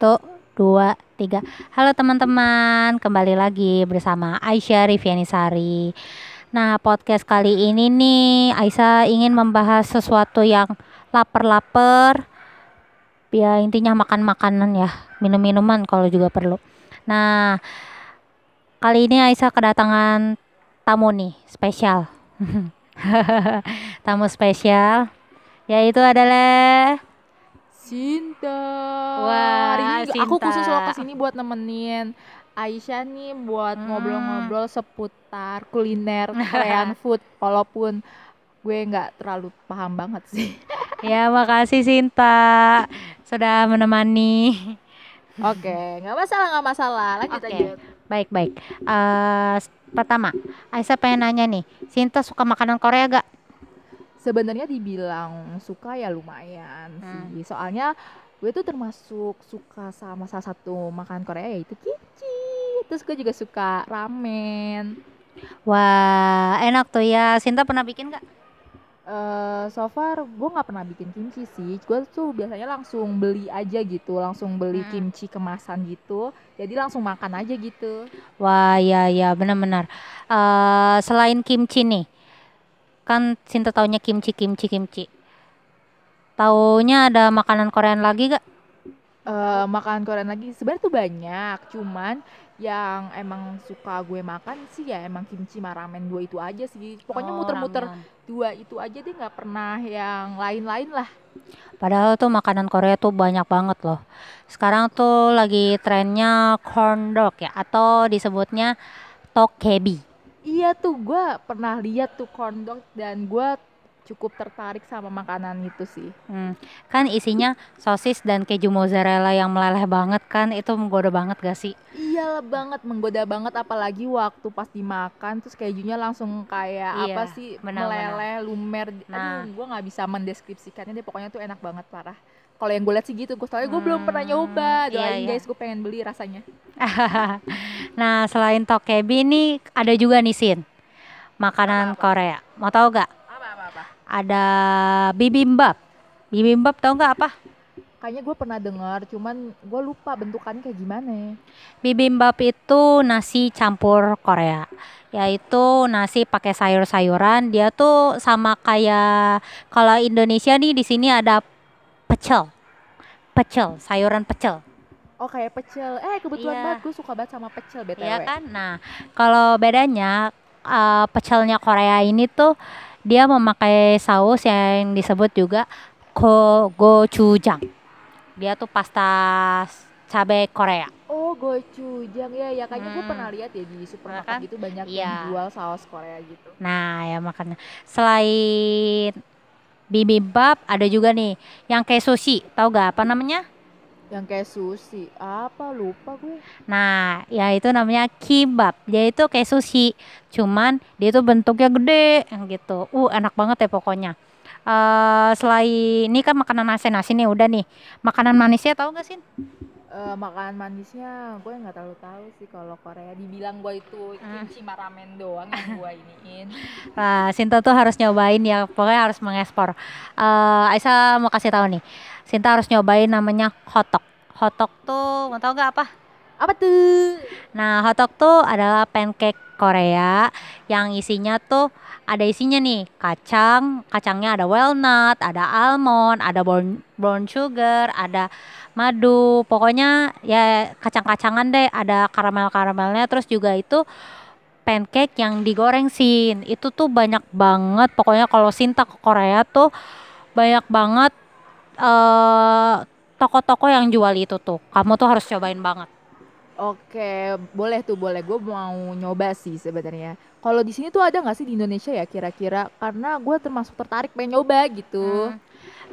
Satu, dua, tiga. Halo teman-teman, kembali lagi bersama Aisyah Rivianisari. Nah, podcast kali ini nih Aisyah ingin membahas sesuatu yang lapar-lapar. Ya, intinya makan makanan ya, minum-minuman kalau juga perlu. Nah, kali ini Aisyah kedatangan tamu nih, spesial. tamu spesial yaitu adalah Sinta. Wah, Hari ini aku Sinta. khusus loh ke sini buat nemenin Aisyah nih buat Hmm. ngobrol-ngobrol seputar kuliner Korean food walaupun gue nggak terlalu paham banget sih. Ya, makasih Sinta sudah menemani. Oke, nggak masalah nggak masalah. Lanjut Oke. lanjut. Baik, baik. Eh, s- pertama, Aisyah pengen nanya nih, Sinta suka makanan Korea gak? Sebenarnya dibilang suka ya lumayan Hmm. sih. Soalnya gue tuh termasuk suka sama salah satu makanan Korea yaitu kimchi. Terus gue juga suka ramen. Wah, enak tuh ya. Sinta pernah bikin gak? eh so far gue nggak pernah bikin kimchi sih gue tuh biasanya langsung beli aja gitu langsung beli Hmm. kimchi kemasan gitu jadi langsung makan aja gitu Wah, ya, ya, benar-benar. Eh, selain kimchi nih, kan Sinta taunya kimchi, kimchi, kimchi. Taunya ada makanan Korean lagi gak? eh makanan Korean lagi sebenarnya tuh banyak cuman yang emang suka gue makan sih ya emang kimchi sama ramen dua itu aja sih pokoknya Oh, muter-muter ramen. dua itu aja deh nggak pernah yang lain-lain lah Padahal tuh makanan Korea tuh banyak banget loh. Sekarang tuh lagi trennya corn dog ya, atau disebutnya tteokbokki. Iya tuh gue pernah lihat tuh corn dog dan gue cukup tertarik sama makanan itu sih Hmm, kan isinya sosis dan keju mozzarella yang meleleh banget kan, itu menggoda banget gak sih? Iya banget, menggoda banget apalagi waktu pas dimakan terus kejunya langsung kayak Iya, apa sih benar-benar. meleleh, lumer. Nah. Aduh, gua nggak bisa mendeskripsikannya deh. Pokoknya tuh enak banget parah. Kalau yang gue lihat sih gitu, gue soalnya gue belum pernah Hmm, nyoba. iya, Doain iya. guys, gue pengen beli rasanya. Nah, selain tteokbokki ini ada juga nih Sin, makanan? Korea. Mau tahu gak? Ada bibimbap. Bibimbap tahu nggak apa? Kayaknya gue pernah dengar, cuman gue lupa bentukannya kayak gimana. Bibimbap itu nasi campur Korea, yaitu nasi pakai sayur-sayuran. Dia tuh sama kayak kalau Indonesia nih di sini ada pecel, pecel, sayuran pecel, Oh kayak pecel. Eh kebetulan Iya. banget gue suka banget sama pecel btw. ya kan? Nah, kalau bedanya eh, pecelnya Korea ini tuh dia memakai saus yang disebut juga go gochujang. Dia tuh pasta cabai Korea. Oh gochujang ya ya kayaknya gue Hmm. pernah lihat ya di supermarket kan? gitu banyak Iya. yang jual saus Korea gitu. Nah, ya makanya selain bibimbap ada juga nih yang kayak sushi. Tahu gak apa namanya? Yang kayak sushi. Apa lupa gue. Nah, ya itu namanya kimbap. Dia itu kayak sushi, cuman dia itu bentuknya gede gitu. Uh, enak banget ya pokoknya. Eh selain ini kan makanan nasi-nasi nih udah nih. Makanan manisnya tahu gak sih? Eh, makanan manisnya gue nggak terlalu tahu sih kalau Korea dibilang gue itu Hmm. kimchi sama ramen doang yang gue iniin Nah, Sinta tuh harus nyobain ya, pokoknya harus mengekspor. Eh Aisyah mau kasih tahu nih, Sinta harus nyobain namanya hotdog. Hotdog tuh, mau tahu gak apa? Apa tuh? Nah, hotdog tuh adalah pancake Korea yang isinya tuh ada isinya nih kacang, kacangnya ada walnut, ada almond, ada brown, brown sugar, ada madu, pokoknya ya kacang-kacangan deh, ada karamel-karamelnya, terus juga itu pancake yang digoreng sin, itu tuh banyak banget, pokoknya kalau Sinta ke Korea tuh banyak banget eh toko-toko yang jual itu tuh, kamu tuh harus cobain banget. Oke boleh tuh boleh gue mau nyoba sih sebenarnya kalau di sini tuh ada nggak sih di Indonesia ya kira-kira karena gue termasuk tertarik pengen nyoba gitu Hmm.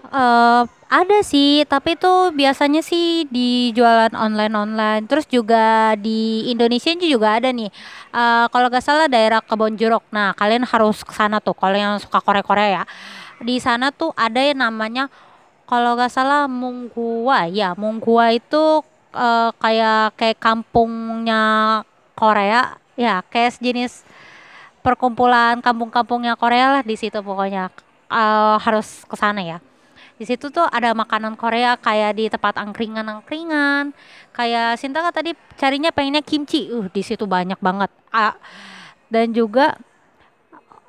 Eh, ada sih, tapi tuh biasanya sih di jualan online-online. Terus juga di Indonesia juga ada nih. Eh, kalau gak salah daerah Kebonjeruk. Nah, kalian harus ke sana tuh. Kalau yang suka Korea-Korea ya, di sana tuh ada yang namanya kalau gak salah Munggua. Ya, Munggua itu eh, kayak kayak kampungnya Korea. Ya, kayak sejenis perkumpulan kampung-kampungnya Korea lah di situ pokoknya. Eh, harus ke sana ya. Di situ tuh ada makanan Korea kayak di tempat angkringan-angkringan. Kayak Sinta kan tadi carinya pengennya kimchi. Uh, di situ banyak banget. Ah, dan juga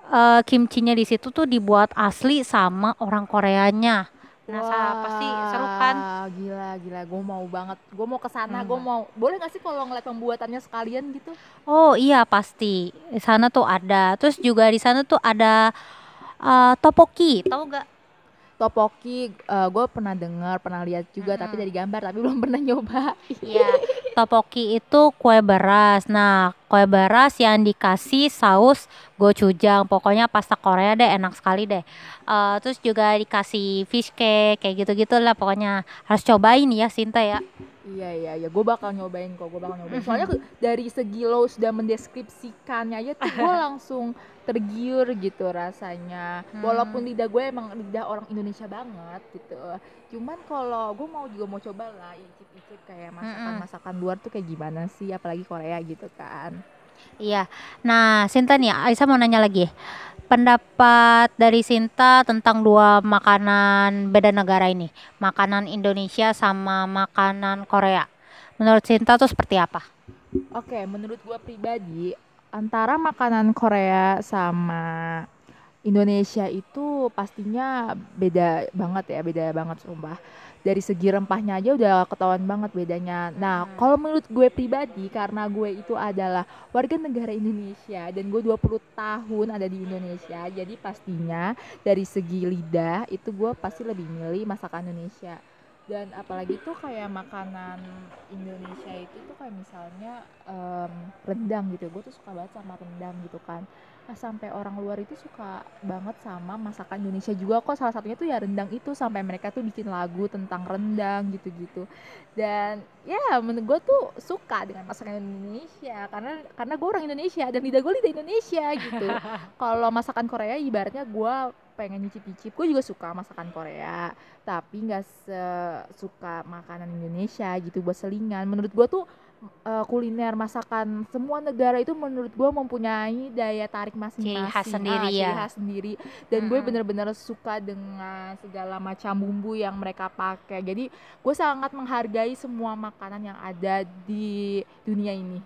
eh, kimchinya di situ tuh dibuat asli sama orang Koreanya. Nah, sa- pasti seru kan? Wah, Gila, gila. Gue mau banget. Gue mau ke sana. Gue Hmm. mau. Boleh gak sih kalau ngeliat pembuatannya sekalian gitu? Oh iya pasti. Di sana tuh ada. Terus juga di sana tuh ada eh, topoki. Tahu gak? Topoki, gue pernah dengar, pernah lihat juga, tapi Mm-mm. dari gambar, tapi belum pernah nyoba. Iya, topoki itu kue beras. Nah, kue beras yang dikasih saus gochujang. Pokoknya pasta Korea deh, enak sekali deh. Eh, terus juga dikasih fish cake, kayak gitu-gitu lah. Pokoknya harus cobain ya, Sinta ya. Iya iya iya, gue bakal nyobain kok, gue bakal nyobain. Soalnya ke- dari segi lo sudah mendeskripsikannya aja tuh gue langsung tergiur gitu rasanya. Hmm. Walaupun lidah gue emang lidah orang Indonesia banget gitu. Cuman kalau gue mau juga mau coba lah icip-icip kayak masakan-masakan luar tuh kayak gimana sih, apalagi Korea gitu kan. Iya. Nah, Sinta nih, Aisyah mau nanya lagi. Pendapat dari Sinta tentang dua makanan beda negara ini. Makanan Indonesia sama makanan Korea. Menurut Sinta tuh seperti apa? Oke, menurut gue pribadi antara makanan Korea sama Indonesia itu pastinya beda banget ya, beda banget sumpah. Dari segi rempahnya aja udah ketahuan banget bedanya. Nah, Hmm. kalau menurut gue pribadi karena gue itu adalah warga negara Indonesia dan gue 20 tahun ada di Indonesia, jadi pastinya dari segi lidah itu gue pasti lebih milih masakan Indonesia. Dan apalagi tuh kayak makanan Indonesia itu tuh kayak misalnya em, rendang gitu. Gue tuh suka banget sama rendang gitu kan. Nah, sampai orang luar itu suka banget sama masakan Indonesia juga kok. Salah satunya tuh ya rendang itu sampai mereka tuh bikin lagu tentang rendang gitu-gitu. Dan ya menurut gue tuh suka dengan masakan Indonesia karena karena gue orang Indonesia dan lidah gue lidah Indonesia gitu. Kalau masakan Korea ibaratnya gue pengen nyicip-nyicip. Gue juga suka masakan Korea, tapi nggak sesuka makanan Indonesia gitu buat selingan. Menurut gue tuh eh, kuliner masakan semua negara itu menurut gue mempunyai daya tarik masing-masing, khas sendiri Ah, ciri ya. khas sendiri. Dan gue Mm-mm. bener-bener suka dengan segala macam bumbu yang mereka pakai. Jadi gue sangat menghargai semua makanan yang ada di dunia ini.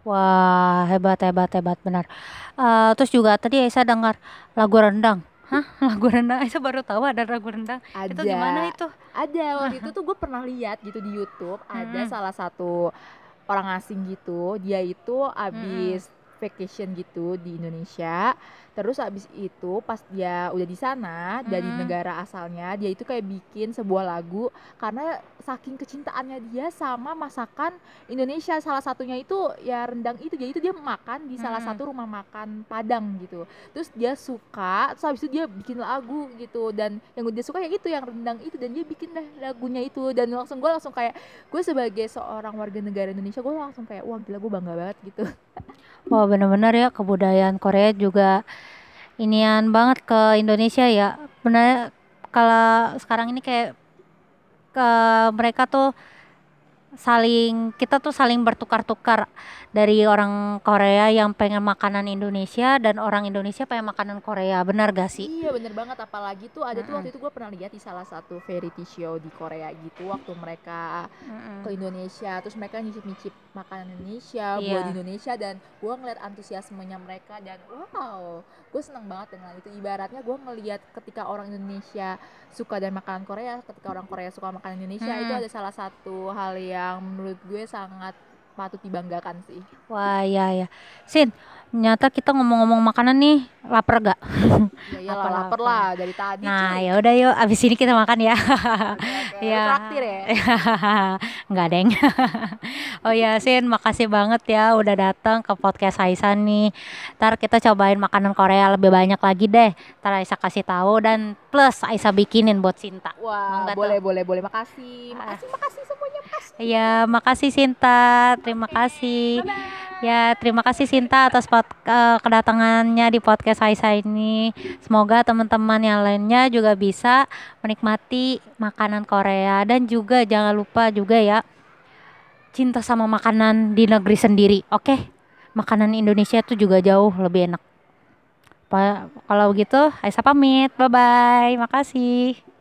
Wah, hebat, hebat, hebat, benar. Eh, terus juga tadi Aisyah dengar lagu rendang. Hah? Lagu rendang? Aisyah baru tahu ada lagu rendang. Ada Itu gimana itu? Ada waktu itu tuh gue pernah lihat gitu di YouTube ada Mm-mm. salah satu orang asing gitu dia itu abis vacation gitu di Indonesia terus abis itu pas dia udah di sana dari negara asalnya dia itu kayak bikin sebuah lagu karena saking kecintaannya dia sama masakan Indonesia. Salah satunya itu ya rendang itu. Jadi itu dia makan di salah Mm-mm. satu rumah makan Padang gitu. Terus dia suka terus habis itu dia bikin lagu gitu. Dan yang dia suka ya itu yang rendang itu. Dan dia bikin dah lagunya itu. Dan langsung gue langsung kayak gue sebagai seorang warga negara Indonesia gue langsung kayak wah gila gue bangga banget gitu. Wah, benar-benar ya kebudayaan Korea juga inian banget ke Indonesia ya. Benar kalau sekarang ini kayak ke mereka tuh saling kita tuh saling bertukar-tukar dari orang Korea yang pengen makanan Indonesia dan orang Indonesia pengen makanan Korea. Benar gak sih? Iya bener banget apalagi tuh ada tuh Mm-mm. waktu itu gue pernah lihat di salah satu variety show di Korea gitu waktu mereka Mm-mm. ke Indonesia terus mereka nyicip-nyicip makanan Indonesia Iya. buat Indonesia dan gue ngeliat antusiasmenya mereka dan wow gue seneng banget dengan itu ibaratnya gue ngeliat ketika orang Indonesia suka dan makanan Korea ketika orang Korea suka makanan Indonesia itu Mm-mm. ada salah satu hal yang menurut gue sangat patut dibanggakan sih Wah, ya ya. Sin, ternyata kita ngomong-ngomong makanan nih, lapar gak? ya Lapar, lah dari tadi Nah, ya udah yuk, abis ini kita makan ya. Oke, Iya. traktir ya Enggak, Deng. oh ya, Sin, makasih banget ya udah datang ke podcast Aisyah nih. Ntar kita cobain makanan Korea lebih banyak lagi deh. Ntar Aisyah kasih tahu dan plus Aisyah bikinin buat Sinta. Wah, boleh, boleh, boleh. Makasih. Ah. Makasih, makasih semuanya. Ya, makasih Sinta. Terima kasih. Ya, terima kasih Sinta atas pod- eh, kedatangannya di podcast Aisyah ini. Semoga teman-teman yang lainnya juga bisa menikmati makanan Korea dan juga jangan lupa juga ya cinta sama makanan di negeri sendiri. Oke? Makanan Indonesia itu juga jauh lebih enak. Kalau begitu, Aisyah pamit. Bye bye. Makasih.